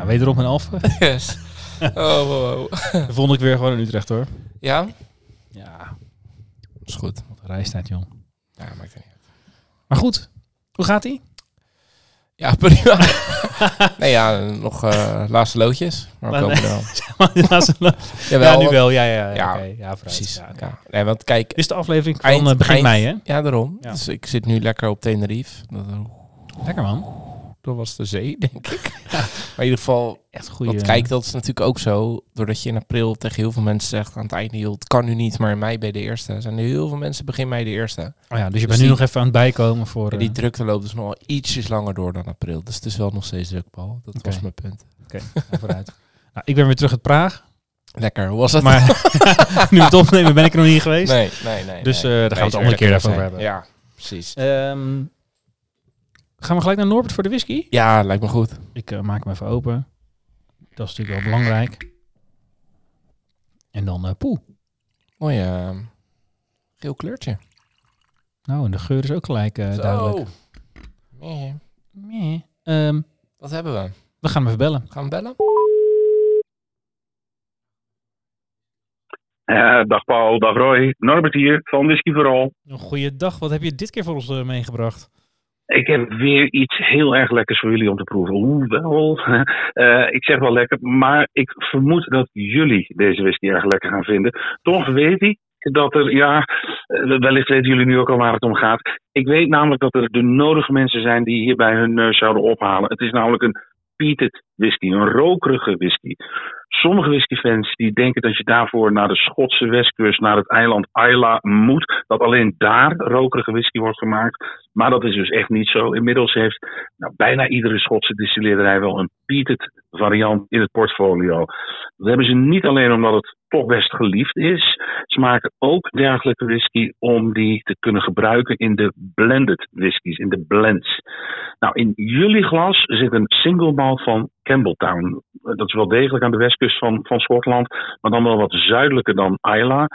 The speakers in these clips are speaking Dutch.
Ja, wederom een Alphen. Yes. Oh, oh. Vond ik weer gewoon in Utrecht hoor. Ja? Ja, Is goed. wat een reistijd joh. Ja, maakt het niet uit. Maar goed, hoe gaat ie? Ja, prima. nee, ja, nog eh, laatste loodjes. Maar we Maar komen nee. er wel. ja, nu wel. Ja, ja, ja. Ja, oké. ja vooruit. Precies. Ja. Ja. Nee, want kijk, Dit is de aflevering van Eind- eh, begin eind- mei hè? ja, daarom. Ja. Dus ik zit nu lekker op Tenerife. Lekker man. Dat was de zee, denk ik. Maar in ieder geval, Echt goede. Want kijk, dat is natuurlijk ook zo. Doordat je in april tegen heel veel mensen zegt aan het einde, joh, het kan nu niet, maar in mei je de eerste. Zijn er heel veel mensen begin mei de eerste. Oh ja, dus je Dus bent nu nog even aan het bijkomen voor... En die eh, drukte loopt dus nog wel ietsjes langer door dan april. Dus het is wel nog steeds druk, Paul. Dat was mijn punt. Oké, vooruit. nou, ik ben weer terug uit Praag. Lekker, hoe was het? Maar nu we het opnemen ben ik er nog niet geweest. nee, nee, nee. Dus, nee. eh, daar gaan we het Nee, andere keer over hebben. Ja, precies. Ehm, gaan we gelijk naar Norbert voor de whisky? Ja, lijkt me goed. Ik eh, maak hem even open. Dat is natuurlijk wel belangrijk. En dan eh poeh. Mooi eh, geel kleurtje. Nou, en de geur is ook gelijk eh, Zo. duidelijk. Nee. Meh. Ehm, Wat hebben we? we gaan hem even bellen. Gaan we bellen? Dag Paul, dag Roy. Norbert hier van Whisky Vooral. Een goede dag. Wat heb je dit keer voor ons meegebracht? Ik heb weer iets heel erg lekkers voor jullie om te proeven. Hoewel, eh, ik zeg wel lekker, maar ik vermoed dat jullie deze whisky erg lekker gaan vinden. Toch weet ik dat er, ja, eh, wellicht weten jullie nu ook al waar het om gaat. Ik weet namelijk dat er de nodige mensen zijn die hierbij hun neus zouden ophalen. Het is namelijk een peated whisky, een rokerige whisky. Sommige whiskyfans die denken dat je daarvoor naar de Schotse westkust, naar het eiland Isla moet. Dat alleen daar rokerige whisky wordt gemaakt. Maar dat is dus echt niet zo. Inmiddels heeft nou, bijna iedere Schotse distilleerderij wel een peated variant in het portfolio. Dat hebben ze niet alleen omdat het toch best geliefd is. Ze maken ook dergelijke whisky om die te kunnen gebruiken in de blended whiskies, in de blends. Nou, in jullie glas zit een single malt van Campbelltown. Dat is wel degelijk aan de westkust van, van Schotland, maar dan wel wat zuidelijker dan Isla.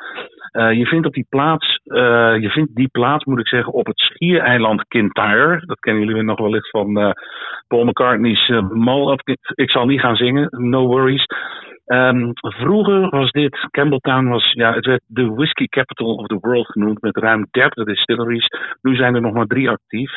Eh, je vindt op die plaats, eh, je vindt die plaats, moet ik zeggen, op het schiereiland Kintyre. Dat kennen jullie nog wellicht van eh, Paul McCartney's eh, Ik, ik zal niet gaan zingen, no worries. Ehm, vroeger was dit, Campbelltown was, ja, het werd de whisky capital of the world genoemd met ruim 30 distilleries. Nu zijn er nog maar drie actief.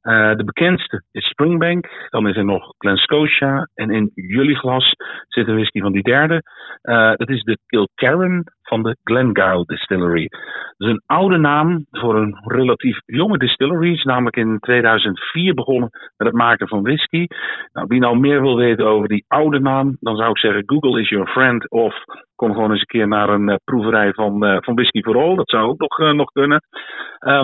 Eh, de bekendste is Springbank, dan is er nog Glen Scotia en in jullie glas zit een whisky van die derde. Eh, dat is de Kilkerran van de Glengyle Distillery. Dat is een oude naam voor een relatief jonge distillery. Is namelijk in 2004 begonnen met het maken van whisky. Nou, wie nou meer wil weten over die oude naam, dan zou ik zeggen Google is your friend. Of kom gewoon eens een keer naar een eh, proeverij van, eh, van Whisky for All. Dat zou ook nog, eh, nog kunnen. Eh,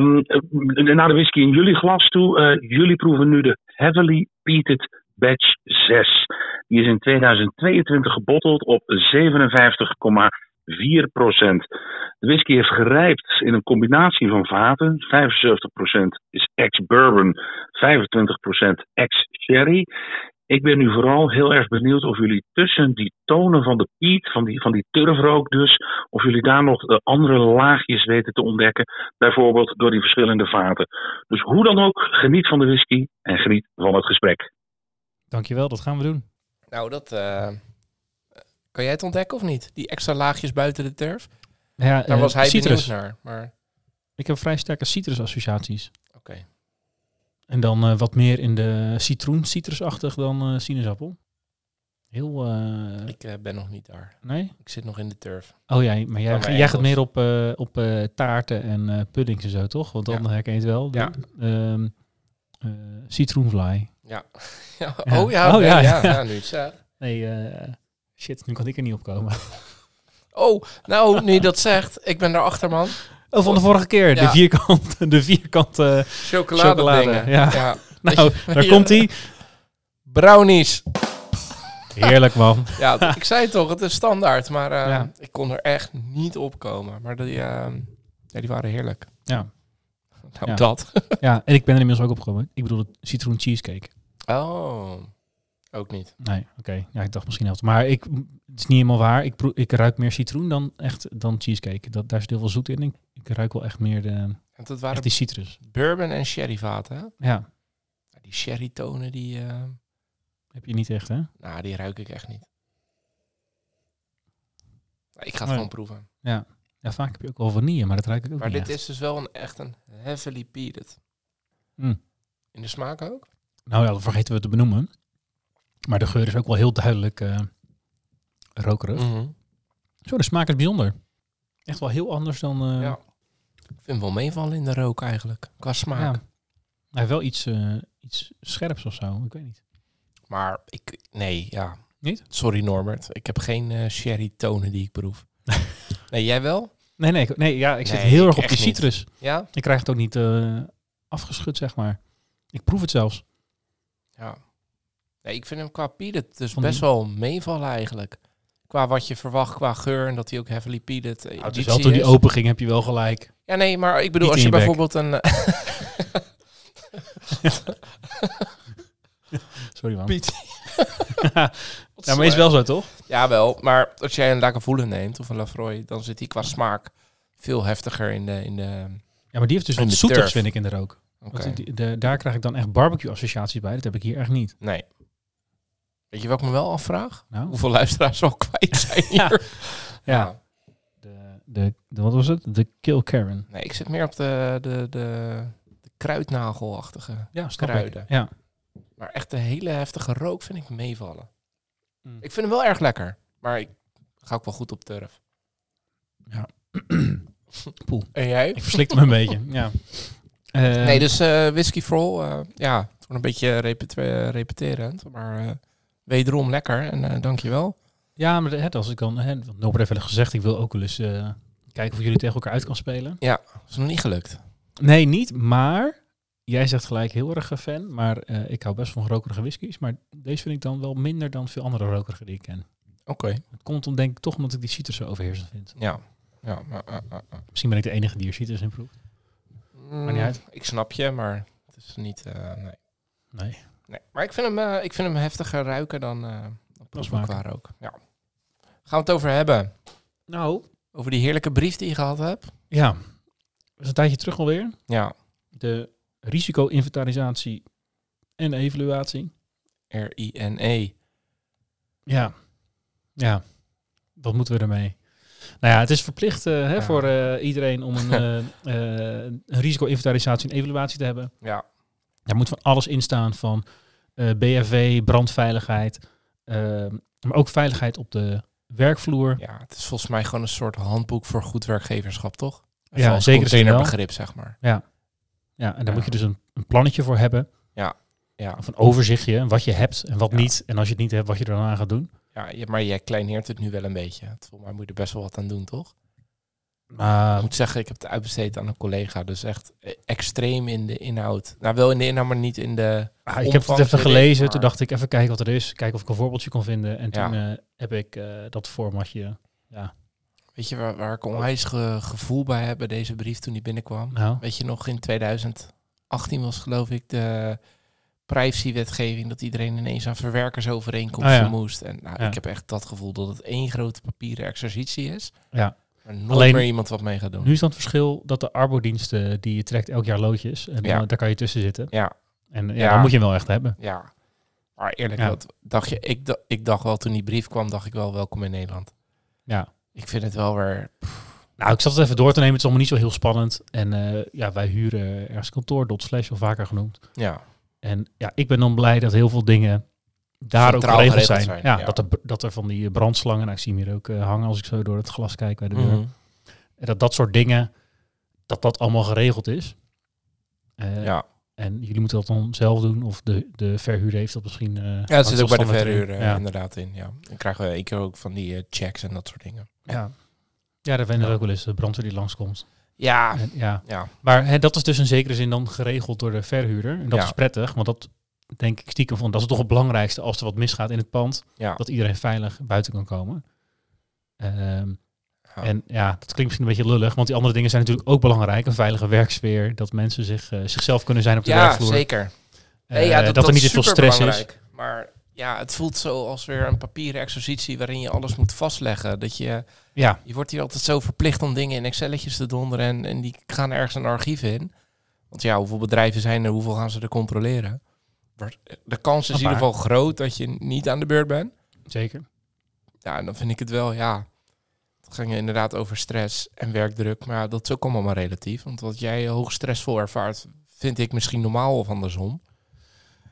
naar de whisky in jullie glas toe. Jullie proeven nu de Heavily Peated Batch 6. Die is in 2022 gebotteld op 57,4 procent. De whisky heeft gerijpt in een combinatie van vaten. 75% is ex-bourbon, 25% ex-sherry. Ik ben nu vooral heel erg benieuwd of jullie tussen die tonen van de peat, van die, van die turfrook dus, of jullie daar nog andere laagjes weten te ontdekken. Bijvoorbeeld door die verschillende vaten. Dus hoe dan ook, geniet van de whisky en geniet van het gesprek. Dankjewel, dat gaan we doen. Nou, dat... eh, kan jij het ontdekken of niet? Die extra laagjes buiten de turf? Ja, Daar eh, was hij citrus. naar. Maar Ik heb vrij sterke citrusassociaties. oké. En dan eh, wat meer in de citroen, citrusachtig dan eh, sinaasappel. Heel, Ik ben nog niet daar. nee? Ik zit nog in de turf. Oh ja, maar jij, mijn jij gaat meer op, op taarten en puddings en zo, toch? Want dan Ja. herken je het wel. De, Ja. ehm, eh, citroenvlaai. Ja. ja. Oh ja, Oh, nee, ja, ja, nu het zegt. Nee, shit, nu kan ik er niet op komen. Oh, nou, nu je dat zegt, ik ben daarachter, man. Oh, van de vorige keer. De Ja. vierkant, de vierkante Chocolade, ja. ja. Nou, daar komt hij. Brownies. Heerlijk man. Ja, ik zei het toch, het is standaard. Maar eh, Ja. ik kon er echt niet op komen. Maar die, ja, die waren heerlijk. Ja. Nou, dat. ja, en ik ben er inmiddels ook opgekomen. Ik bedoel het citroen cheesecake. Oh, ook niet. Nee, oké. Ja, ik dacht misschien helft. Maar ik, het is niet helemaal waar. Ik, ik ruik meer citroen dan echt dan cheesecake. Dat, daar zit heel veel zoet in. Ik, ik ruik wel echt meer de, En dat waren die citrus. bourbon en sherry vaten. Ja, Ja, Die sherry tonen, die, eh, heb je niet echt hè? nou, die ruik ik echt niet. Ik ga het gewoon proeven. Ja, vaak heb je ook wel vanille, maar dat ruik ik ook Maar niet dit echt. is dus wel een, echt een heavily peated. Mm. In de smaak ook? Nou ja, dat vergeten we te benoemen. Maar de geur is ook wel heel duidelijk eh rokerig. Mhm. Zo, de smaak is bijzonder. Echt wel heel anders dan... eh, Ja. Ik vind hem wel meevallen in de rook eigenlijk. Qua smaak. ja. Hij heeft wel iets, eh, iets scherps of zo. Ik weet niet. Maar ik, nee, ja. Niet? Sorry Norbert. Ik heb geen sherry tonen die ik proef. nee, jij wel? Nee, nee, ik- nee ja, ik zit Nee, heel erg op niet. citrus. Ja? Ik krijg het ook niet afgeschud, zeg maar. Ik proef het zelfs. Ja. Nee, ik vind hem qua peated dus best die- wel meevallen eigenlijk. Qua wat je verwacht qua geur en dat hij ook heavily peated eh, Nou, het is wel toen die is. open ging, heb je wel gelijk. Ja, nee, maar ik bedoel, Niet als je in je bek. bijvoorbeeld een... eh, Sorry man. Piet. ja, maar is wel zo, toch? Ja, wel. Maar als jij een Lagavulin neemt of een Lafroy, dan zit die qua smaak veel heftiger in de... In de Ja, maar die heeft dus In wat de zoetigs, turf. vind ik, in de rook. Oké. Want die- de, daar krijg ik dan echt barbecue-associaties bij. Dat heb ik hier echt niet. Nee. Weet je wat ik me wel afvraag? Nou, Hoeveel luisteraars al kwijt zijn Ja. hier? ja. De, de, de, wat was het? De Kill Karen. Nee, ik zit meer op de, de, de, de kruidnagelachtige. Ja, Kruiden. ik. Ja. Maar echt de hele heftige rook vind ik meevallen. Mm. Ik vind hem wel erg lekker. Maar ik ga ook wel goed op turf. Poeh. En jij? Ik verslikte me een beetje. Ja. Eh, nee, dus eh whisky Frol, eh, ja, het wordt een beetje repet- eh, repeterend. Maar eh, wederom lekker en eh dankjewel. Ja, maar het, als ik dan... Hè, Norbert heeft wel gezegd, ik wil ook wel eens kijken of jullie tegen elkaar uit kan spelen. Dat is nog niet gelukt. Nee, niet. Maar jij zegt gelijk heel erg een fan. Maar eh, ik hou best van rokerige whiskies. Maar deze vind ik dan wel minder dan veel andere rokerige die ik ken. Oké. Het komt dan denk ik toch omdat ik die citrus zo overheersend vind. Ja. Ja, maar. Misschien ben ik de enige die er citrus in proeft. Mm, niet uit. Ik snap je, maar het is niet... eh, nee. Nee. Nee. Maar ik vind hem, eh, ik vind hem heftiger ruiken dan, smaken. qua rook. Ja. Gaan we het over hebben? Nou, Over die heerlijke brief die je gehad hebt? ja. Dat is een tijdje terug alweer. Ja. De risico-inventarisatie en evaluatie. R-I-N-E. Ja. Ja. Wat moeten we ermee? Nou ja, het is verplicht eh, hè, Ja. voor eh, iedereen om een, een risico-inventarisatie en evaluatie te hebben. Ja. Daar moet van alles in staan van eh, BFW, brandveiligheid, eh, maar ook veiligheid op de werkvloer. ja, het is volgens mij gewoon een soort handboek voor goed werkgeverschap, toch? Ja, zeker containerbegrip, zeg maar. Ja, en daar Ja. moet je dus een, een plannetje voor hebben. Ja. Of een overzichtje, wat je hebt en wat Ja. niet. En als je het niet hebt, wat je er dan aan gaat doen. Ja, maar jij kleineert het nu wel een beetje. Volgens mij moet je er best wel wat aan doen, toch? Ik Maar moet zeggen, ik heb het uitbesteed aan een collega. Dus echt eh, extreem in de inhoud. Nou, wel in de inhoud, maar niet in de... ah, ik heb het even ik, gelezen. maar- Toen dacht ik even kijken wat er is. Kijken of ik een voorbeeldje kon vinden. En toen Ja. eh, heb ik eh, dat formatje. Ja, Weet je waar, waar ik onwijs ge- gevoel bij heb bij deze brief toen die binnenkwam? nou. Weet je nog, in 2018 was geloof ik de privacywetgeving... dat iedereen ineens aan verwerkersovereenkomsten ja. moest. En nou, Ja. ik heb echt dat gevoel dat het één grote papieren exercitie is. Ja. Maar nooit Alleen- meer iemand wat mee gaat doen. Nu is dan het verschil dat de arbodiensten, die je trekt elk jaar loodjes. En Ja. dan- daar kan je tussen zitten. Ja, En ja, Ja. dan moet je hem wel echt hebben. ja. Maar eerlijk, Ja. wat dacht je, ik, da- ik dacht wel toen die brief kwam, dacht ik wel welkom in Nederland. Ja. Ik vind het wel weer... Nou, ik zat het even door te nemen. Het is allemaal niet zo heel spannend. En eh, ja, wij huren ergens kantoor, dot slash, al vaker genoemd. Ja, En ja, ik ben dan blij dat heel veel dingen daar ook Centraal geregeld zijn. zijn, Ja, ja. Dat, er, dat er van die brandslangen, nou, ik zie hem hier ook eh, hangen als ik zo door het glas kijk bij de deur. Mhm. Dat dat soort dingen, dat dat allemaal geregeld is. Eh, ja. En jullie moeten dat dan zelf doen, of de, de verhuurder heeft dat misschien. eh, ja het zit ook bij de verhuurder Ja. inderdaad in. Ja. Dan krijgen we één keer ook van die checks en dat soort dingen. Ja. ja, daar er Ja. ook wel eens de brandweer die langskomt. Ja, En, ja. ja. Maar hè, dat is dus in zekere zin dan geregeld door de verhuurder. En dat is prettig, want dat denk ik stiekem van, dat is toch het belangrijkste als er wat misgaat in het pand. Ja. Dat iedereen veilig buiten kan komen. Ehm, Ja. En ja, dat klinkt misschien een beetje lullig, want die andere dingen zijn natuurlijk ook belangrijk. Een veilige werksfeer, dat mensen zich, eh, zichzelf kunnen zijn op de ja, werkvloer. zeker. Eh, Nee, ja, dat, er niet te is veel stress is. Maar ja, het voelt zo als weer een papieren exercitie waarin je alles moet vastleggen. Dat je, Ja, je wordt hier altijd zo verplicht om dingen in Excelletjes te donderen en, en die gaan ergens een archief in. Want ja, hoeveel bedrijven zijn er, hoeveel gaan ze er controleren? De kans is in ieder geval groot dat je niet aan de beurt bent. zeker. Ja, en dan vind ik het wel, ja. Het ging inderdaad over stress en werkdruk. Maar dat is ook allemaal maar relatief. Want wat jij hoog stressvol ervaart, vind ik misschien normaal of andersom.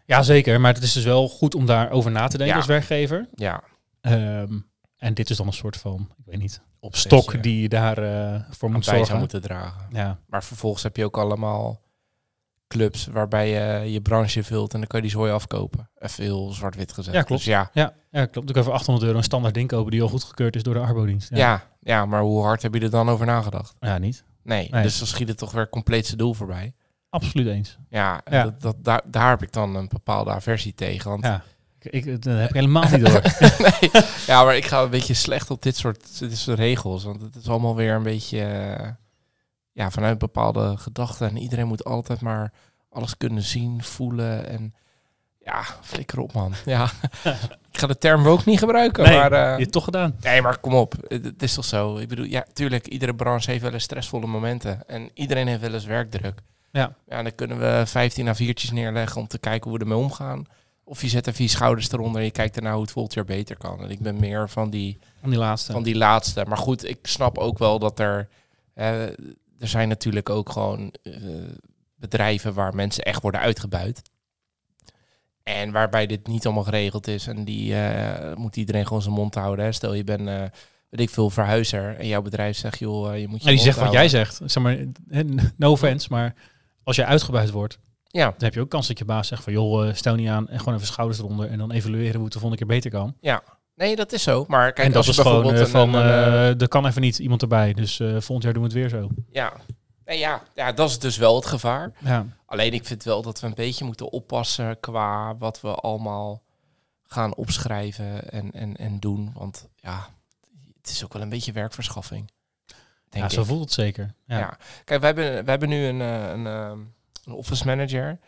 Ja, zeker. Maar het is dus wel goed om daarover na te denken Ja. als werkgever. Ja, Ehm, en dit is dan een soort van, ik weet niet, op stok die je daar eh, voor moet bij zou zorgen. moeten dragen. Ja, Maar vervolgens heb je ook allemaal clubs waarbij je je branche vult en dan kan je die zooi afkopen. Even heel zwart-wit gezegd. Ja, klopt. Dus ja, ja, ja klopt. Ik kan voor 800 euro een standaard ding kopen die al goedgekeurd is door de Arbodienst. ja. Ja, Ja, maar hoe hard heb je er dan over nagedacht? ja niet. Nee, Nee. dus dan schiet het toch weer compleet zijn doel voorbij. Absoluut eens. Ja. Dat, dat, daar, daar heb ik dan een bepaalde aversie tegen. Want Ja. Ik, ik, dat heb ik helemaal niet door. nee, ja, maar ik ga een beetje slecht op dit soort, dit soort regels. Want het is allemaal weer een beetje eh, ja, vanuit bepaalde gedachten. En iedereen moet altijd maar alles kunnen zien, voelen. En ja, flikker op man. Ja, ik ga de term ook niet gebruiken. Nee, maar, eh, je hebt toch gedaan. nee, maar kom op. Het, is toch zo. Ik bedoel, ja, tuurlijk, iedere branche heeft wel eens stressvolle momenten. En iedereen heeft wel eens werkdruk. Ja. Ja, dan kunnen we 15 A4'tjes neerleggen om te kijken hoe we ermee omgaan. Of je zet er vier schouders eronder en je kijkt ernaar hoe het volgend jaar beter kan. En ik ben meer van die, Van die laatste. van die laatste. Maar goed, ik snap ook wel dat er... er zijn natuurlijk ook gewoon eh, bedrijven waar mensen echt worden uitgebuit. En waarbij dit niet allemaal geregeld is. En die eh, moet iedereen gewoon zijn mond houden. Hè. Stel je bent, eh weet ik veel, verhuizer. En jouw bedrijf zegt, joh, je moet je Ja, die zegt wat jij zegt. Zeg maar, no offense, maar als jij uitgebuit wordt, Ja, dan heb je ook kans dat je baas zegt van joh, stel niet aan en gewoon even schouders eronder en dan evalueren hoe het de volgende keer beter kan. Nee, dat is zo. Maar kijk, en dat is gewoon bijvoorbeeld eh, van, eh, er kan even niet iemand erbij, dus volgend jaar doen we het weer zo. ja. Nee, ja, ja, dat is dus wel het gevaar. Ja, Alleen ik vind wel dat we een beetje moeten oppassen qua wat we allemaal gaan opschrijven en, en, en doen. Want ja, het is ook wel een beetje werkverschaffing. Denk ja zo ik. voelt het zeker. Ja. Ja. Kijk, we hebben, we hebben nu een, een, ehm, een office manager.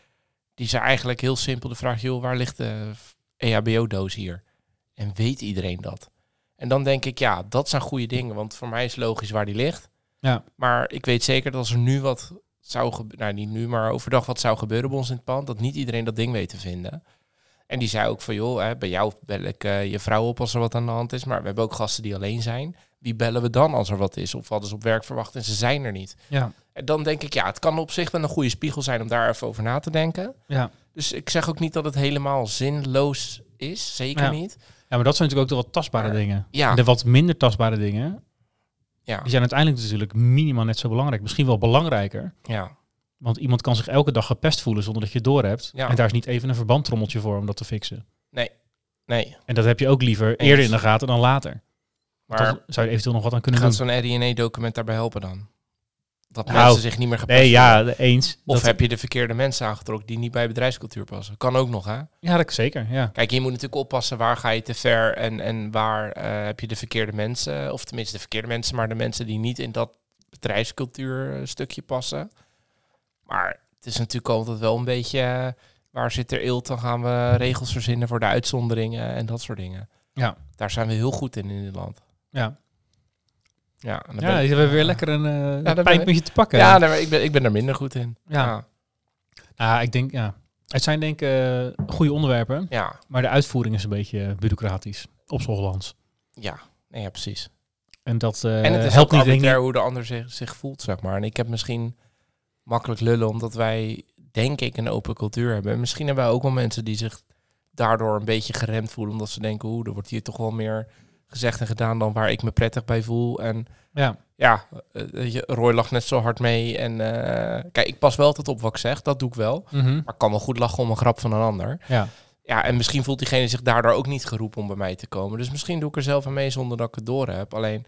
Die zei eigenlijk heel simpel de vraag, joh, waar ligt de EHBO-doos hier? En weet iedereen dat? En dan denk ik, ja, dat zijn goede dingen. Want voor mij is logisch waar die ligt. Ja. Maar ik weet zeker dat als er nu wat zou gebeuren, nou niet nu, maar overdag wat zou gebeuren bij ons in het pand, dat niet iedereen dat ding weet te vinden. En die zei ook van, joh, hè, bij jou bel ik eh, je vrouw op als er wat aan de hand is. Maar we hebben ook gasten die alleen zijn. Wie bellen we dan als er wat is? Of hadden ze op werk verwacht en ze zijn er niet? Ja. En dan denk ik, ja, het kan op zich wel een goede spiegel zijn om daar even over na te denken. Ja. Dus ik zeg ook niet dat het helemaal zinloos is. Zeker Ja. niet. Ja, maar dat zijn natuurlijk ook de wat tastbare Maar- dingen. Ja. De wat minder tastbare dingen, Ja. die zijn uiteindelijk natuurlijk minimaal net zo belangrijk. Misschien wel belangrijker. Ja. Want iemand kan zich elke dag gepest voelen zonder dat je het door hebt. Ja. En daar is niet even een verbandtrommeltje voor om dat te fixen. Nee. En dat heb je ook liever Eens. eerder in de gaten dan later. Maar zou je eventueel nog wat aan kunnen gaat doen. zo'n RINE-document daarbij helpen dan? Dat Nou, mensen zich niet meer gepest Nee, ja, eens. Of Dat- heb je de verkeerde mensen aangetrokken die niet bij bedrijfscultuur passen? Kan ook nog, hè? Ja, dat zeker. Ja. Kijk, je moet natuurlijk oppassen waar ga je te ver en, en waar eh, heb je de verkeerde mensen. Of tenminste de verkeerde mensen, maar de mensen die niet in dat bedrijfscultuur stukje passen. Maar het is natuurlijk altijd wel een beetje, eh, waar zit er eelt, dan gaan we regels verzinnen voor de uitzonderingen en dat soort dingen. Ja. Daar zijn we heel goed in in dit land. Ja, Ja, dan ja ben- je hebt weer lekker een uh, daar ben pijp ik- met je te pakken. Ja, ik, ben, ik ben er minder goed in. Ja. Ja, Ah, ik denk, ja. Het zijn denk ik eh, goede onderwerpen, ja, maar de uitvoering is een beetje bureaucratisch. Op z'n Hollands. ja. Nee, ja, precies. En dat eh, En het is helpt niet, denk arbitrair hoe de ander zich, zich voelt, zeg maar. En ik heb misschien makkelijk lullen, omdat wij, denk ik, een open cultuur hebben. En misschien hebben wij ook wel mensen die zich daardoor een beetje geremd voelen, omdat ze denken, oeh, er wordt hier toch wel meer gezegd en gedaan dan waar ik me prettig bij voel. En Ja, ja, eh, Roy lacht net zo hard mee. En eh, kijk, ik pas wel altijd op wat ik zeg, dat doe ik wel. Mhm. Maar ik kan wel goed lachen om een grap van een ander. ja. Ja, en misschien voelt diegene zich daardoor ook niet geroepen om bij mij te komen. Dus misschien doe ik er zelf aan mee zonder dat ik het door heb. Alleen,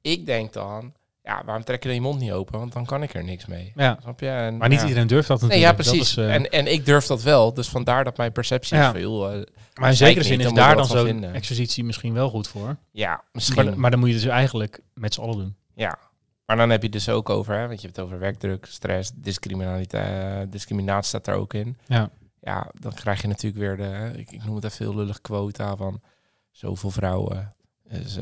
ik denk dan, ja, ja, waarom trek je dan je mond niet open? Want dan kan ik er niks mee. Ja. Snap je? En, Maar niet ja. iedereen durft dat Nee, natuurlijk. ja, Dat precies. is, eh, en, en ik durf dat wel. Dus vandaar dat mijn perceptie Ja. is joh, eh, maar in zekere zin niet, is daar dan zo'n exercitie misschien wel goed voor. ja, misschien. Maar, maar dan moet je dus eigenlijk met z'n allen doen. Ja, maar dan heb je het dus ook over, hè, want je hebt het over werkdruk, stress, discriminaliteit, discriminatie staat er ook in. Ja. Ja, dan krijg je natuurlijk weer de, ik, ik noem het even heel lullig, quota van zoveel vrouwen, eh,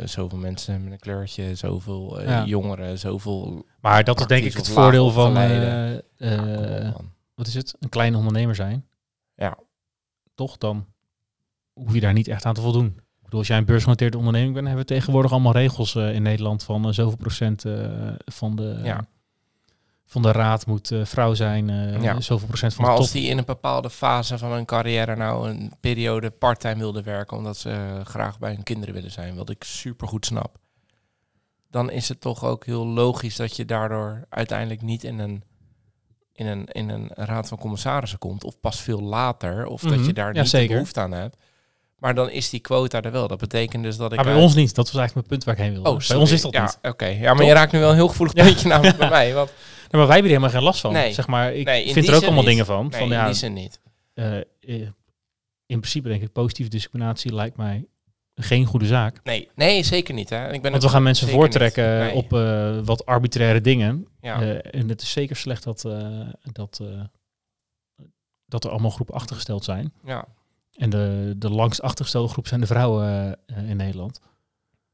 zoveel mensen met een kleurtje, zoveel eh, Ja. jongeren, zoveel... Maar dat is denk ik het voordeel van, eh, Ja, eh, wat is het, een kleine ondernemer zijn. Ja. Toch dan hoef je daar niet echt aan te voldoen. Ik bedoel, als jij een beursgenoteerde onderneming bent, hebben we tegenwoordig allemaal regels eh, in Nederland van eh, zoveel procent eh, van, de, Ja. Van de raad moet eh, vrouw zijn, eh, Ja. zoveel procent van Maar de als top. die in een bepaalde fase van hun carrière nou een periode parttime wilde werken, omdat ze graag bij hun kinderen willen zijn, wat ik super goed snap, dan is het toch ook heel logisch dat je daardoor uiteindelijk niet in een, in een, in een raad van commissarissen komt, of pas veel later, of dat Mhm. je daar Ja, niet de behoefte aan hebt. Maar dan is die quota er wel. Dat betekent dus dat ik... Maar bij uit- ons niet. Dat was eigenlijk mijn punt waar ik heen wilde. Oh, bij ons is dat ja, niet. Oké, ja, maar je raakt nu wel een heel gevoelig Ja. puntje namelijk bij mij. Want, Nee, maar wij hebben er helemaal geen last van. Nee. Zeg maar, ik Nee, in vind er ook allemaal niet. dingen van. nee, van in ja, die zin niet. eh, eh, in principe denk ik, positieve discriminatie lijkt mij geen goede zaak. Nee, nee, zeker niet. Hè. Ik ben Want we gaan mensen voortrekken. Nee. op eh, wat arbitraire dingen. Ja. En het is zeker slecht dat, dat, dat er allemaal groepen achtergesteld zijn. ja. En de, de langst achtergestelde groep zijn de vrouwen eh, in Nederland.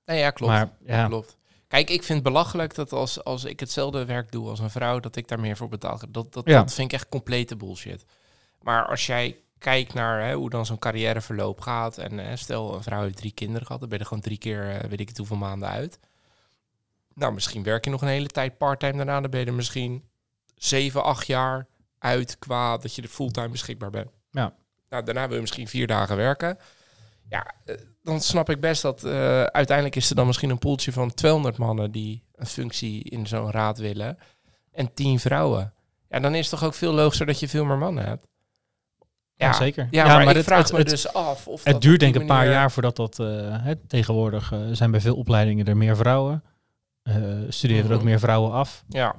Nee, ja, klopt. Maar ja, klopt. Kijk, ik vind het belachelijk dat als, als ik hetzelfde werk doe als een vrouw, dat ik daar meer voor betaald heb. Dat, dat, Ja. dat vind ik echt complete bullshit. Maar als jij kijkt naar hè, hoe dan zo'n carrièreverloop gaat. En hè, stel, een vrouw heeft drie kinderen gehad. Dan ben je er gewoon drie keer, eh, weet ik het hoeveel maanden uit. Nou, misschien werk je nog een hele tijd parttime daarna. Dan ben je er misschien zeven, acht jaar uit qua dat je er fulltime beschikbaar bent. Ja. Nou, daarna wil je misschien vier dagen werken. Ja, eh, dan snap ik best dat eh, uiteindelijk is er dan misschien een poeltje van 200 mannen die een functie in zo'n raad willen. En 10 vrouwen. Ja, dan is het toch ook veel logischer dat je veel meer mannen hebt. ja, zeker. Ja, maar, ik het, vraag het, me het, dus af of het duurt denk ik een paar jaar voordat dat... hè, tegenwoordig zijn bij veel opleidingen er meer vrouwen. Eh studeren er ook Mhm. meer vrouwen af. Ja,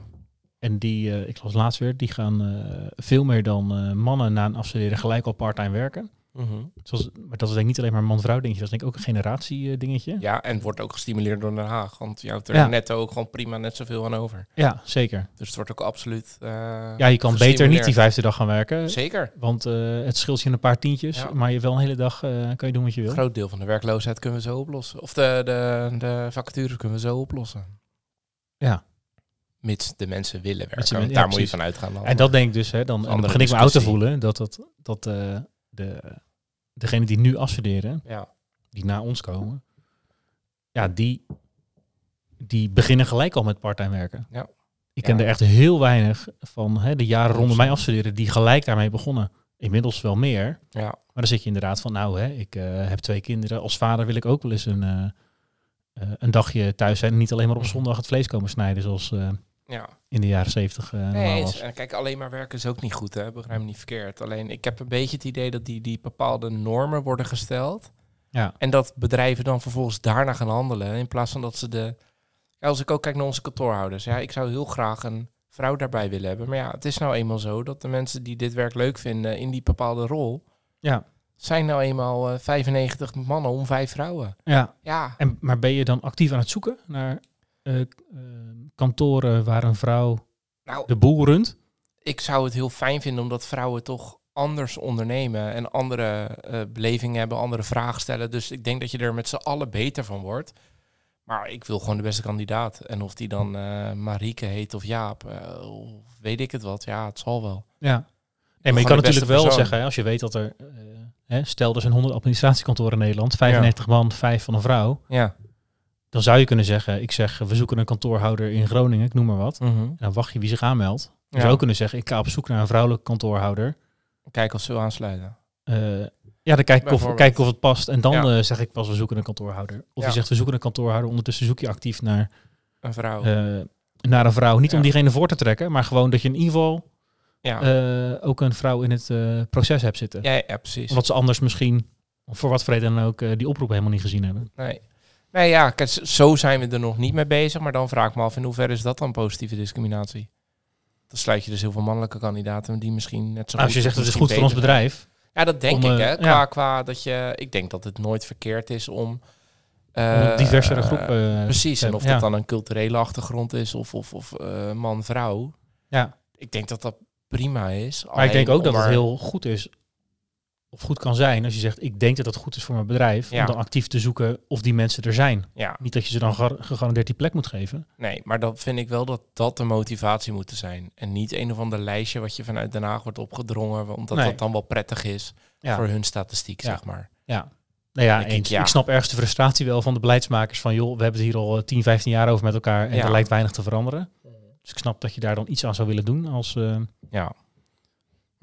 En die, eh, ik las laatst weer, die gaan eh, veel meer dan eh, mannen na een afstuderen gelijk al parttime werken. mhm. Zoals, maar dat is denk ik niet alleen maar een man-vrouw dingetje, dat is denk ik ook een generatie dingetje. ja, en het wordt ook gestimuleerd door Den Haag. Want je houdt er Ja. netto ook gewoon prima net zoveel aan over. Ja, zeker. Dus het wordt ook absoluut Ja, je kan beter niet die vijfde dag gaan werken, Zeker. want het scheelt je een paar tientjes, Ja. maar je wel een hele dag kan je doen wat je wil. Een groot deel van de werkloosheid kunnen we zo oplossen. Of de, de, de vacatures kunnen we zo oplossen. Ja. Mits de mensen willen werken. Daar ja, moet je van uitgaan. dan. En dat denk ik dus, hè, dan, dan begin ik me oud te voelen, dat, dat, dat eh, de, degene die nu afstuderen, Ja, die na ons komen, ja, die, die beginnen gelijk al met parttime werken. Ja. Ik ken er echt heel weinig van hè, de jaren rondom mij afstuderen die gelijk daarmee begonnen. Inmiddels wel meer. ja. Maar dan zit je inderdaad van, nou, hè, ik eh, heb twee kinderen. Als vader wil ik ook wel eens een, eh, een dagje thuis zijn. En niet alleen maar op Mhm. zondag het vlees komen snijden, zoals ja. in de jaren zeventig eh, Nee, was. kijk, alleen maar werken is ook niet goed, hè? begrijp me niet verkeerd. Alleen, ik heb een beetje het idee dat die, die bepaalde normen worden gesteld. Ja. En dat bedrijven dan vervolgens daarna gaan handelen. In plaats van dat ze de... Ja, als ik ook kijk naar onze kantoorhouders. Ja, ik zou heel graag een vrouw daarbij willen hebben. Maar ja, het is nou eenmaal zo dat de mensen die dit werk leuk vinden in die bepaalde rol... Ja. zijn nou eenmaal eh, 95 mannen om vijf vrouwen. ja. Ja, En, maar ben je dan actief aan het zoeken naar eh, eh, kantoren waar een vrouw nou, de boel runt? ik zou het heel fijn vinden omdat vrouwen toch anders ondernemen en andere eh belevingen hebben, andere vragen stellen. Dus ik denk dat je er met z'n allen beter van wordt. Maar ik wil gewoon de beste kandidaat. En of die dan Marieke heet of Jaap, of weet ik het wat. Ja, het zal wel. Ja. Nee, maar je kan natuurlijk wel persoon. zeggen, als je weet dat er, hè, stel er zijn 100 administratiekantoren in Nederland, 95 man, 5 van een vrouw. Ja. Dan zou je kunnen zeggen, ik zeg, we zoeken een kantoorhouder in Groningen, ik noem maar wat. En dan wacht je wie zich aanmeldt. Je Ja. zou kunnen zeggen, ik ga op zoek naar een vrouwelijke kantoorhouder. Kijk of ze wil aansluiten. Eh, ja, dan kijk ik, of, kijk of het past. En dan Ja. eh, zeg ik pas, we zoeken een kantoorhouder. Of Ja. je zegt, we zoeken een kantoorhouder. Ondertussen zoek je actief naar, Een vrouw. eh, naar een vrouw. Niet om diegene voor te trekken, maar gewoon dat je in ieder geval ja. ook een vrouw in het proces hebt zitten. ja, ja, precies. Omdat ze anders misschien, voor wat vrede dan ook, die oproep helemaal niet gezien hebben. Nee. Nee, ja, kijk, zo zijn we er nog niet mee bezig. Maar dan vraag ik me af, in hoeverre is dat dan positieve discriminatie? Dan sluit je dus heel veel mannelijke kandidaten die misschien net zo Nou, als je zegt dat is goed voor ons bedrijf. Ja, dat denk om, ik, eh, hè. ja. Qua, qua dat je... Ik denk dat het nooit verkeerd is om... Eh, een diversere eh, groep. eh, Precies, en of dat dan een culturele achtergrond is of, of, of eh, man-vrouw. Ja. Ik denk dat dat prima is. Maar ik denk ook dat het heel goed is, of goed kan zijn, als je zegt, ik denk dat het goed is voor mijn bedrijf, Ja. om dan actief te zoeken of die mensen er zijn. Ja, Niet dat je ze dan gar- gegarandeerd die plek moet geven. nee, maar dan vind ik wel dat dat de motivatie moet zijn. En niet een of ander lijstje wat je vanuit Den Haag wordt opgedrongen, omdat Nee. dat dan wel prettig is Ja. voor hun statistiek, zeg maar. Ja. Nou ja, ik. Ik snap ergens de frustratie wel van de beleidsmakers van, joh, we hebben het hier al eh, 10, 15 jaar over met elkaar en er lijkt weinig te veranderen. Dus ik snap dat je daar dan iets aan zou willen doen als eh, Ja.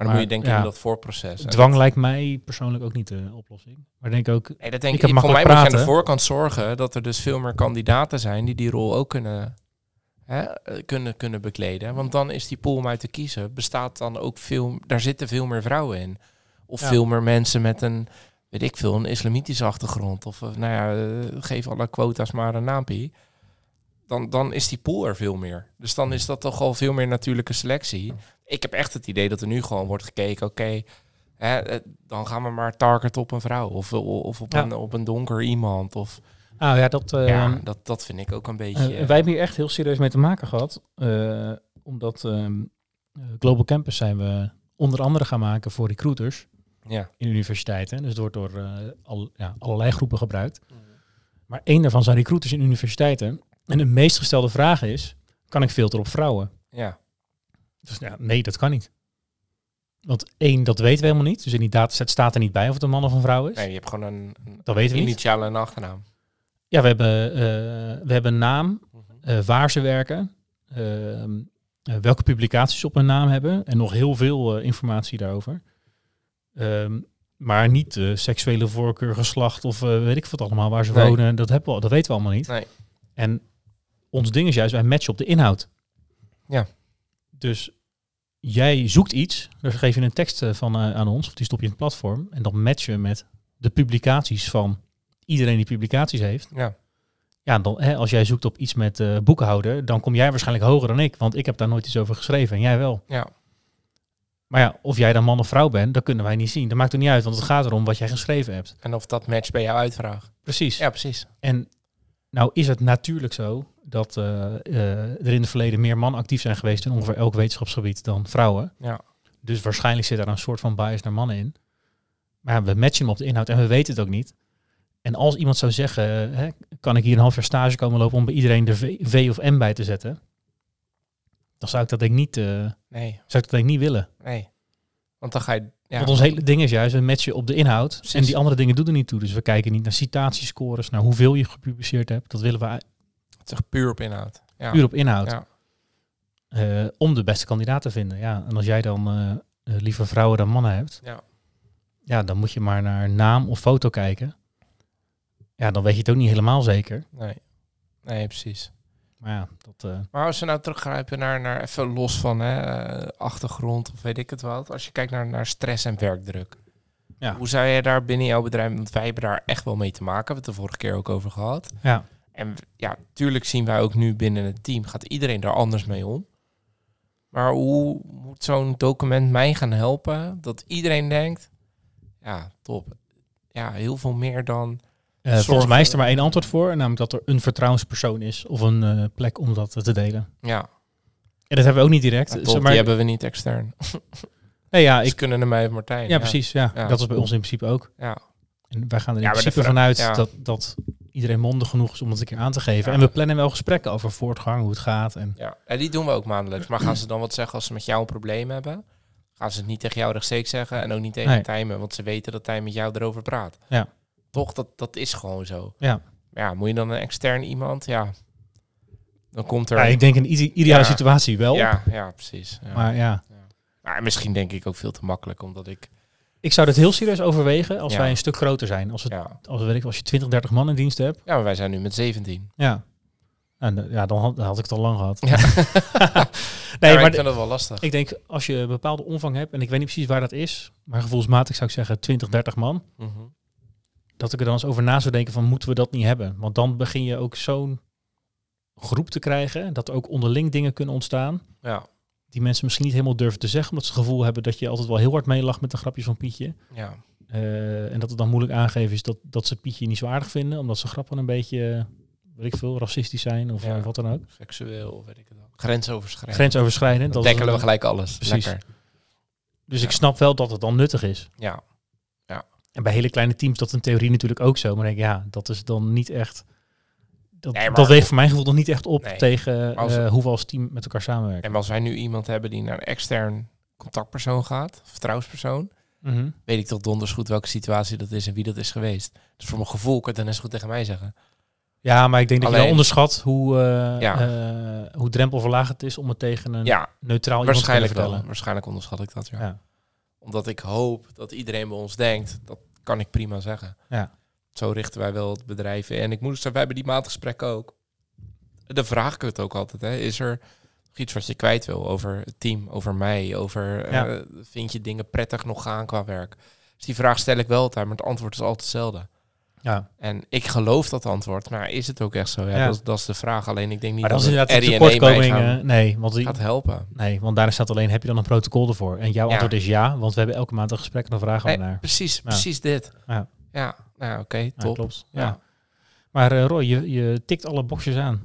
Maar dan moet je denken ja. in dat voorproces. Dwang dat- lijkt mij persoonlijk ook niet de oplossing. Maar ik denk ook, Nee, dat denk Ik ik. voor mij makkelijk moet je aan de praten. voorkant zorgen dat er dus veel meer kandidaten zijn die die rol ook kunnen, hè, eh, kunnen, kunnen bekleden. Want dan is die pool om uit te kiezen, bestaat dan ook veel, daar zitten veel meer vrouwen in. Of Ja. veel meer mensen met een, weet ik veel, een islamitische achtergrond. Of eh, nou ja, eh, geef alle quota's maar een naampie. Dan, dan is die pool er veel meer. Dus dan is dat toch al veel meer natuurlijke selectie. Ik heb echt het idee dat er nu gewoon wordt gekeken, oké, hè, eh, dan gaan we maar targeten op een vrouw. Of, of op, Ja. een, op een donker iemand. Of, nou ja, dat... eh, ja, dat, dat vind ik ook een beetje... Eh, wij hebben hier echt heel serieus mee te maken gehad. eh, omdat ehm, eh, Global Campus zijn we onder andere gaan maken voor recruiters ja. in universiteiten. Dus het wordt door al, ja, allerlei groepen gebruikt. Maar één daarvan zijn recruiters in universiteiten. En de meest gestelde vraag is, kan ik filteren op vrouwen? ja, Dus ja, nee, dat kan niet. Want één, dat weten we helemaal niet. Dus in die dataset staat er niet bij of het een man of een vrouw is. nee, je hebt gewoon een, een Dat weten we niet. initiale en achternaam. Ja, we hebben, eh, we hebben een naam, Mhm. eh, waar ze werken, ehm, eh, welke publicaties op hun naam hebben en nog heel veel informatie daarover. Ehm, maar niet seksuele voorkeur, geslacht of weet ik wat allemaal, waar ze Nee. wonen. Dat, hebben we, dat weten we allemaal niet. Nee. En ons ding is juist, wij matchen op de inhoud. Ja. Dus jij zoekt iets, daar geef je een tekst eh, van eh, aan ons, of die stop je in het platform. En dan matchen we met de publicaties van iedereen die publicaties heeft. Ja, Ja, dan, hè, als jij zoekt op iets met eh, boekenhouden, dan kom jij waarschijnlijk hoger dan ik. Want ik heb daar nooit iets over geschreven en jij wel. ja, Maar ja, of jij dan man of vrouw bent, dat kunnen wij niet zien. Dat maakt er niet uit, want het gaat erom wat jij geschreven hebt. en of dat matcht bij jouw uitvraag. Precies. Ja, precies. En nou is het natuurlijk zo dat eh, eh, er in het verleden meer mannen actief zijn geweest in ongeveer elk wetenschapsgebied dan vrouwen. Ja. Dus waarschijnlijk zit daar een soort van bias naar mannen in. Maar ja, we matchen hem op de inhoud en we weten het ook niet. En als iemand zou zeggen, eh, hè, kan ik hier een half jaar stage komen lopen om bij iedereen de v, v of M bij te zetten, dan zou ik dat denk ik niet, Nee, zou ik dat denk ik niet willen. nee. Want dan ga je... Ja, Want ons hele ding is juist, we matchen op de inhoud. Precies. En die andere dingen doen er niet toe. Dus we kijken niet naar citatiescores, naar hoeveel je gepubliceerd hebt. Dat willen we het is echt puur op inhoud. Ja. puur op inhoud. Ja. Eh, om de beste kandidaat te vinden. Ja, en als jij dan eh, eh, liever vrouwen dan mannen hebt, Ja. ja, dan moet je maar naar naam of foto kijken. Ja, dan weet je het ook niet helemaal zeker. Nee. Nee, precies. Maar ja, dat, eh, Maar als we nou teruggrijpen naar, naar even los van hè, eh, achtergrond of weet ik het wat. Als je kijkt naar, naar stress en werkdruk. Ja. Hoe zou je daar binnen jouw bedrijf, want wij hebben daar echt wel mee te maken. We hebben het de vorige keer ook over gehad. ja. En ja, tuurlijk zien wij ook nu binnen het team, gaat iedereen daar anders mee om. Maar hoe moet zo'n document mij gaan helpen dat iedereen denkt, ja, top. Ja, heel veel meer dan, Eh, volgens mij is er maar één antwoord voor. Namelijk dat er een vertrouwenspersoon is of een eh, plek om dat te delen. ja, En dat hebben we ook niet direct. top, maar, die hebben we niet extern. nee, ja, Ze ik, kunnen naar mij of Martijn. ja, precies. Ja. Ja. Dat is bij ons in principe ook. Ja, En wij gaan er in Ja, principe vanuit ja. dat, dat iedereen mondig genoeg is om het een keer aan te geven. Ja. En we plannen wel gesprekken over voortgang, hoe het gaat. En ja. En die doen we ook maandelijks. Maar gaan ze dan wat zeggen als ze met jou een probleem hebben? Gaan ze het niet tegen jou rechtstreeks zeggen en ook niet tegen Nee. Tijmen, want ze weten dat Tijmen met jou erover praat. Ja. Toch, dat, dat is gewoon zo. ja. Ja, moet je dan een extern iemand? Ja, dan komt er... ja, ik denk in ide- ideale Ja. situatie wel. Ja, ja precies. Ja. Maar ja, Maar misschien denk ik ook veel te makkelijk, omdat ik... ik zou dit heel serieus overwegen als wij een stuk groter zijn. Als, het, als, weet ik, als je 20, 30 man in dienst hebt. ja maar wij zijn nu met 17. Ja. En, eh, ja, dan had, dan had ik het al lang gehad. Ja. nee, maar maar ik vind dat wel lastig. ik denk als je een bepaalde omvang hebt, en ik weet niet precies waar dat is, maar gevoelsmatig zou ik zeggen 20, 30 man. Mhm. Dat ik er dan eens over na zou denken van moeten we dat niet hebben? Want dan begin je ook zo'n groep te krijgen dat er ook onderling dingen kunnen ontstaan Ja, die mensen misschien niet helemaal durven te zeggen, omdat ze het gevoel hebben dat je altijd wel heel hard meelacht met de grapjes van Pietje. ja. Eh, en dat het dan moeilijk aangeven is dat, dat ze Pietje niet zo aardig vinden, omdat ze grappen een beetje, weet ik veel, racistisch zijn of Ja. wat dan ook. seksueel, weet ik het wel. Grensoverschrijdend. Grensoverschrijdend. Dan dat is dekkelen we gelijk alles. Precies. Lekker. Dus ik snap wel dat het dan nuttig is. Ja, En bij hele kleine teams dat in theorie natuurlijk ook zo. Maar denk ik, ja, dat is dan niet echt. Dat, Nee, maar- dat weegt voor mijn gevoel nog niet echt op Nee. tegen Als- eh, hoe we als team met elkaar samenwerken. en als wij nu iemand hebben die naar een extern contactpersoon gaat, vertrouwenspersoon, Mhm. weet ik toch donders goed welke situatie dat is en wie dat is geweest. Dus voor mijn gevoel kan het dan eens goed tegen mij zeggen. Ja, maar ik denk dat je wel onderschat hoe, eh, Ja. eh, hoe drempelverlagend het is om het tegen een Ja, neutraal iemand te waarschijnlijk kunnen wel. vertellen. Waarschijnlijk onderschat ik dat, ja. Ja. Omdat ik hoop dat iedereen bij ons denkt, dat kan ik prima zeggen. Ja. Zo richten wij wel het bedrijf in. En ik moet zeggen, wij hebben die maatgesprekken ook. Dan vraag ik het ook altijd. Hè. Is er nog iets wat je kwijt wil over het team, over mij? Over, eh, Ja. vind je dingen prettig nog gaan qua werk? Dus die vraag stel ik wel altijd, maar het antwoord is altijd hetzelfde. Ja. En ik geloof dat antwoord, maar is het ook echt zo? Ja, Ja. Dat, is, dat is de vraag. Alleen ik denk niet Maar dat is dat inderdaad tekortkoming. gaan- eh, nee, want die, gaat helpen. nee, want daar staat alleen, heb je dan een protocol ervoor? En jouw Ja. antwoord is ja, want we hebben elke maand een gesprek en dan vragen we Nee, naar. precies, precies dit. Ja. Ja, nou oké, top. klopt. Ja. Maar eh, Roy, je, je tikt alle boxjes aan.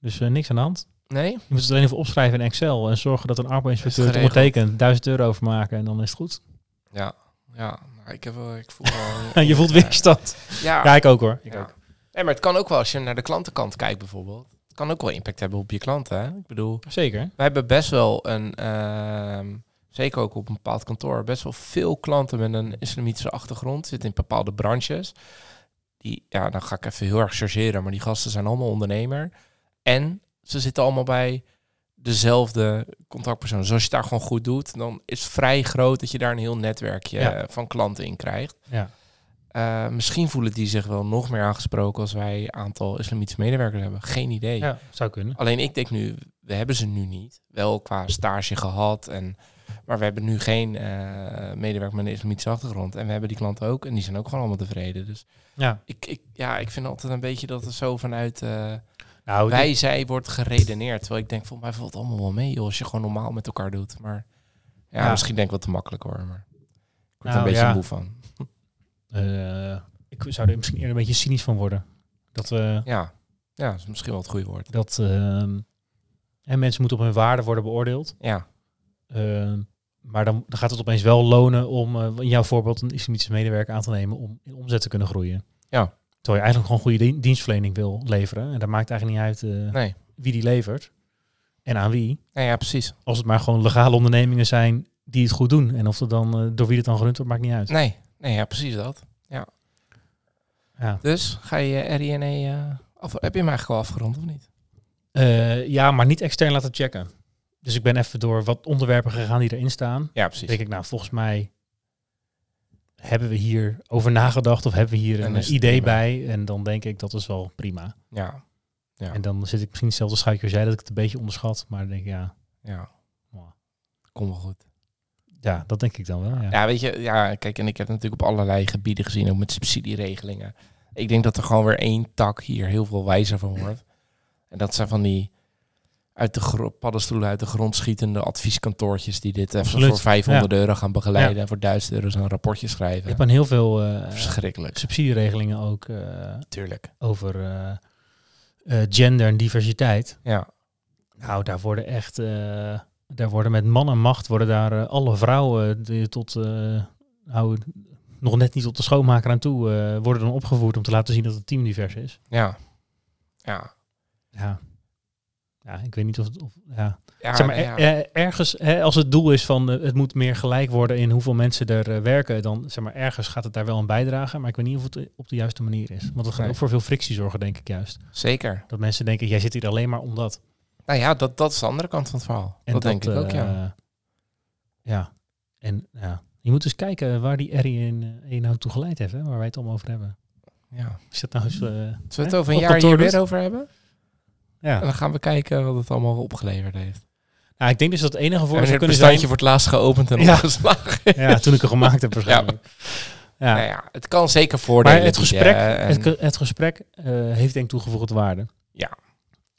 Dus eh, niks aan de hand. Nee? Je moet het alleen even opschrijven in Excel en zorgen dat een arbeidsinspecteur Is het ondertekent. 1000 euro overmaken en dan is het goed. Ja, ja. Nou, ik, heb wel, ik voel wel... je voelt weerstand. Ja, Ja, ik ook hoor. Ik ja. ook. Nee, maar het kan ook wel als je naar de klantenkant kijkt bijvoorbeeld. Het kan ook wel impact hebben op je klanten. Hè? Ik bedoel, Zeker. wij hebben best wel een, ehm, zeker ook op een bepaald kantoor, best wel veel klanten met een islamitische achtergrond. Zitten in bepaalde branches. Die, ja, dan ga ik even heel erg chargeren, maar die gasten zijn allemaal ondernemer. En ze zitten allemaal bij dezelfde contactpersoon. Dus als je daar gewoon goed doet, dan is vrij groot dat je daar een heel netwerkje Ja. eh, van klanten in krijgt. Ja. Eh, misschien voelen die zich wel nog meer aangesproken als wij een aantal islamitische medewerkers hebben. Geen idee. ja, zou kunnen. Alleen ik denk nu, we hebben ze nu niet. Wel qua stage gehad. En, maar we hebben nu geen eh, medewerker met een islamitische achtergrond. En we hebben die klanten ook. En die zijn ook gewoon allemaal tevreden. Dus Ja. ik, ik, ja, ik vind altijd een beetje dat het zo vanuit Nou, wij, zij wordt geredeneerd. Terwijl ik denk, volgens mij valt het allemaal wel mee. Joh, als je gewoon normaal met elkaar doet. Maar ja, Ja. misschien denk ik wat te makkelijk hoor. Maar ik word er Nou, een beetje ja. moe van. eh, ik zou er misschien eerder een beetje cynisch van worden. Dat, eh, Ja, ja dat is misschien wel het goede woord. dat ehm, en mensen moeten op hun waarde worden beoordeeld. Ja, Ehm, maar dan, dan gaat het opeens wel lonen om, eh, in jouw voorbeeld, een islamitische medewerker aan te nemen om in omzet te kunnen groeien. Ja. Terwijl je eigenlijk gewoon goede dien- dienstverlening wil leveren. En daar maakt eigenlijk niet uit eh, nee. wie die levert en aan wie. Nee, ja, precies. Als het maar gewoon legale ondernemingen zijn die het goed doen. En of het dan, eh, door wie het dan gerund wordt, maakt niet uit. Nee, nee ja, precies dat. Ja. Dus ga je RINE eh af, heb je hem eigenlijk al afgerond of niet? Eh, ja, maar niet extern laten checken. Dus ik ben even door wat onderwerpen gegaan die erin staan. Ja, precies. denk ik, nou, volgens mij hebben we hier over nagedacht of hebben we hier En een idee prima. bij. En dan denk ik, dat is wel prima. Ja, Ja. En dan zit ik misschien hetzelfde schuitje als jij, dat ik het een beetje onderschat. Maar dan denk ik, ja, ja. Wow. Kom wel goed. ja, dat denk ik dan wel. Ja. Ja, weet je, ja, kijk, en ik heb het natuurlijk op allerlei gebieden gezien, ook met subsidieregelingen. Ik denk dat er gewoon weer één tak hier heel veel wijzer van wordt. En dat zijn van die uit de paddenstoelen uit de grond schietende advieskantoortjes die dit even Absoluut, voor 500 euro gaan begeleiden en voor 1000 euro zo'n rapportje Je schrijven. hebt aan heel veel eh, Verschrikkelijk. subsidieregelingen ook eh, Tuurlijk. over eh, gender en diversiteit. Ja. Nou, daar worden echt, daar worden met man en macht worden daar alle vrouwen die tot, nou, nog net niet tot de schoonmaker aan toe, worden dan opgevoerd om te laten zien dat het team divers is. Ja. Ja. Ja. Ja, ik weet niet of, het- of ja. ja, zeg maar, ja. er- er- ergens, hè, als het doel is van eh, het moet meer gelijk worden in hoeveel mensen er eh, werken, dan zeg maar ergens gaat het daar wel aan bijdragen, maar ik weet niet of het eh, op de juiste manier is. Want het gaat ook voor veel frictie zorgen, denk ik juist. Zeker. Dat mensen denken, jij zit hier alleen maar omdat. Nou ja, dat, dat is de andere kant van het verhaal. En dat, denk ik ook, ja. Ja. En ja, je moet eens kijken waar die RI in, eh, nou toe geleid heeft, hè, waar wij het allemaal over hebben. ja. Is dat nou eens... Zullen we het over een jaar hier weer over hebben? Ja. En dan gaan we kijken wat het allemaal opgeleverd heeft. Nou, ik denk dus dat het enige voor En zou het kunnen bestandje zijn... wordt laatst geopend en Ja. opgeslagen. Ja, toen ik er gemaakt heb waarschijnlijk. Ja. Nou ja, het kan zeker voordelen Maar het gesprek, en- het, ge- het gesprek eh, heeft denk ik toegevoegde waarde. Ja.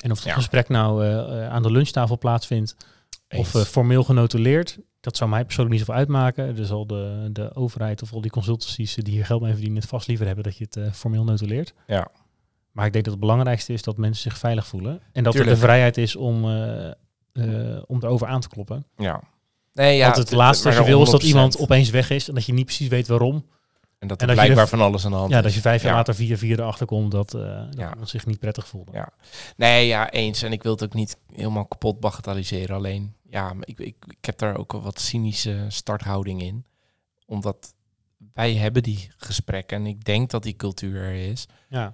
En of het Ja. gesprek nou eh, eh, aan de lunchtafel plaatsvindt of eh, formeel genotuleerd, dat zou mij persoonlijk niet zoveel uitmaken. Er zal de, de overheid of al die consultancies die hier geld mee verdienen het vast liever hebben dat je het eh, formeel notuleert. Ja. Maar ik denk dat het belangrijkste is dat mensen zich veilig voelen. En dat er de vrijheid is om, eh, eh, om erover aan te kloppen. ja. Nee, ja, Want het laatste wat je wil is dat 100%. iemand opeens weg is en dat je niet precies weet waarom. En dat en er blijkbaar er- van alles aan de hand Ja, is. dat je vijf jaar Ja. later via vier erachter komt dat, eh dat Ja. iemand zich niet prettig voelde. Ja. Nee, ja, eens. En ik wil het ook niet helemaal kapot bagatelliseren. Alleen, ja, maar ik, ik, ik heb daar ook wel wat cynische starthouding in. Omdat wij hebben die gesprekken en ik denk dat die cultuur er is. Ja.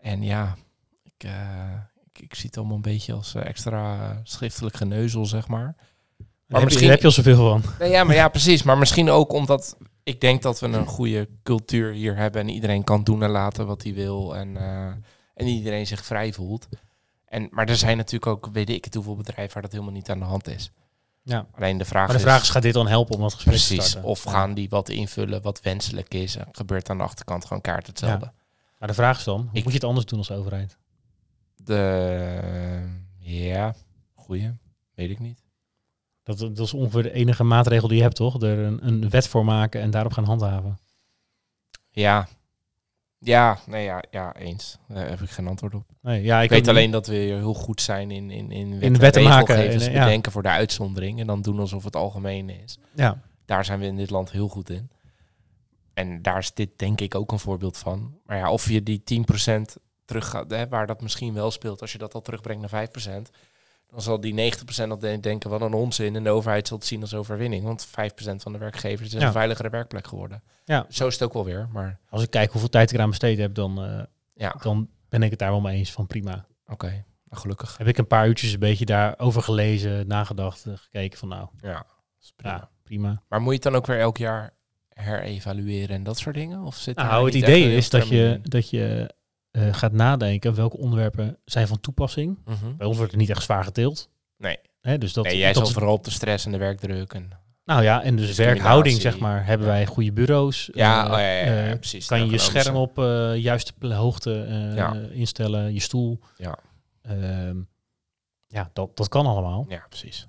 En ja, ik, eh, ik, ik zie het allemaal een beetje als eh, extra schriftelijk geneuzel, zeg maar. Maar misschien- heb je al zoveel van. Nee, ja, maar ja, precies. Maar misschien ook omdat ik denk dat we een goede cultuur hier hebben en iedereen kan doen en laten wat hij wil en, eh, en iedereen zich vrij voelt. En, maar er zijn natuurlijk ook, weet ik het hoeveel bedrijven waar dat helemaal niet aan de hand is. Ja. Alleen de vraag Maar de vraag is, gaat dit dan helpen om dat gesprek te precies, starten? of gaan die wat invullen wat wenselijk is en gebeurt aan de achterkant gewoon kaart hetzelfde. Maar de vraag is dan, hoe Ik- moet je het anders doen als overheid? De, ja, goeie, weet ik niet. Dat, dat is ongeveer de enige maatregel die je hebt, toch? Er een, een wet voor maken en daarop gaan handhaven. Ja, ja, nee, ja, ja, eens. Daar heb ik geen antwoord op. Nee, ja, ik Ik weet alleen dat we heel goed zijn in, in, in, wet In en wetten maken en, ja. bedenken voor de uitzondering. En dan doen alsof het algemeen is. Ja, Daar zijn we in dit land heel goed in. En daar is dit denk ik ook een voorbeeld van. Maar ja, of je die 10% terug gaat, hè, waar dat misschien wel speelt, als je dat al terugbrengt naar 5%, dan zal die 90% al de- denken, wat een onzin. En de overheid zal het zien als overwinning. Want 5% van de werkgevers is Ja. een veiligere werkplek geworden. Ja. Zo is het ook wel weer. Maar als ik kijk hoeveel tijd ik eraan besteed heb, dan, eh, ja, dan ben ik het daar wel mee eens van prima. oké. Nou, gelukkig. Heb ik een paar uurtjes een beetje daarover gelezen, nagedacht, eh, gekeken van nou, Ja, prima. ja, prima. Maar moet je het dan ook weer elk jaar herevalueren en dat soort dingen? Of zit Nou, het idee is dat je, dat je eh, gaat nadenken welke onderwerpen zijn van toepassing. in? Mhm. Bij ons wordt het niet echt zwaar geteeld. Nee. Hè, dus dat, nee, jij dat zal is- vooral op de stress en de werkdruk. En, Nou ja, en dus werkhouding, zeg maar, hebben wij goede bureaus. ja, Eh, oh, ja, ja, ja, eh, precies. kan je je scherm op eh juiste hoogte instellen, je stoel. Ja. Ehm, ja, dat, dat kan allemaal. Ja, precies.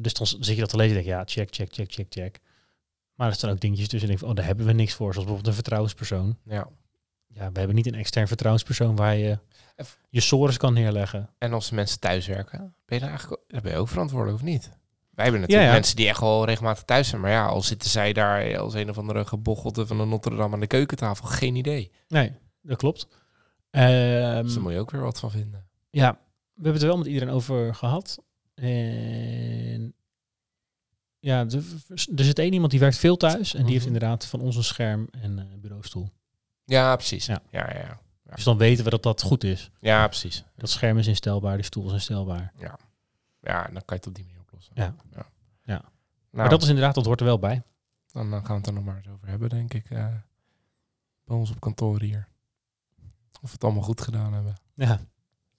Dus dan zit je dat te lezen en denk je, ja, check, check, check, check, check. Maar er staan ook dingetjes tussen en denk van, oh, daar hebben we niks voor. Zoals bijvoorbeeld een vertrouwenspersoon. Ja. Ja, we hebben niet een extern vertrouwenspersoon waar je je sores kan neerleggen. En als mensen thuiswerken, ben je daar eigenlijk daar ben je ook verantwoordelijk of niet? Wij hebben natuurlijk Ja, ja. mensen die echt wel regelmatig thuis zijn. Maar ja, al zitten zij daar als een of andere gebochelde van de Notre Dame aan de keukentafel. Geen idee. Nee, dat klopt. Dus daar moet je ook weer wat van vinden. Ja, we hebben het er wel met iedereen over gehad. En ja, er, zit één iemand die werkt veel thuis. En die heeft Mhm. inderdaad van ons een scherm en een bureaustoel. Ja, precies. Ja. Ja, ja, ja. Ja. Dus dan weten we dat dat goed is. Ja, precies. Dat scherm is instelbaar, de stoel is instelbaar. Ja, dan kan je het op die manier oplossen. Ja. ja. Ja. Nou, maar dat is inderdaad, dat hoort er wel bij. dan, dan gaan we het er nog maar eens over hebben, denk ik. eh, bij ons op kantoor hier. Of we het allemaal goed gedaan hebben. Ja.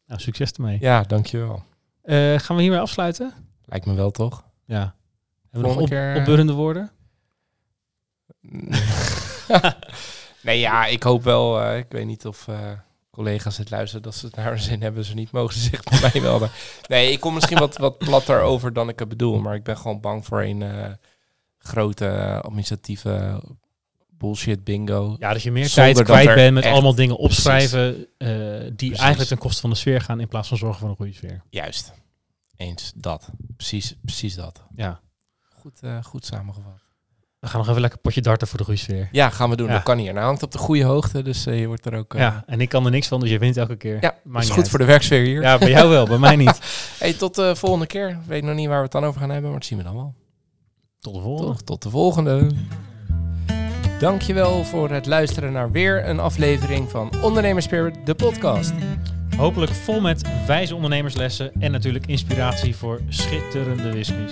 Nou, succes ermee. Ja, dankjewel. Eh, gaan we hiermee afsluiten? Lijkt me wel, toch? Ja. Hebben we nog op, keer, eh, opbeurende woorden? nee, ja, ik hoop wel. eh, ik weet niet of eh, collega's het luisteren dat ze het naar hun zin hebben. Ze niet mogen zich bij mij melden. Nee, ik kom misschien wat, wat platter over dan ik het bedoel. Maar ik ben gewoon bang voor een eh, grote administratieve bullshit bingo. Ja, dat je meer tijd kwijt bent met allemaal dingen opschrijven eh, die Precies. eigenlijk ten koste van de sfeer gaan in plaats van zorgen voor een goede sfeer. Juist. Eens dat. Precies, precies dat. Ja. Goed, eh, goed samengevat. We gaan nog even lekker potje darten voor de goede sfeer. Ja, gaan we doen. Ja. Dat kan hier. Nou hangt op de goede hoogte, dus eh, je wordt er ook... eh, Ja, en ik kan er niks van, dus je wint elke keer. ja dat is goed uit. voor de werksfeer hier. Ja, bij jou wel, bij mij niet. Hey, tot de volgende keer. Ik weet nog niet waar we het dan over gaan hebben, maar dat zien we dan wel. Tot de volgende. Toch, tot de volgende. Dankjewel voor het luisteren naar weer een aflevering van Ondernemerspirit, de podcast. Hopelijk vol met wijze ondernemerslessen en natuurlijk inspiratie voor schitterende whiskies.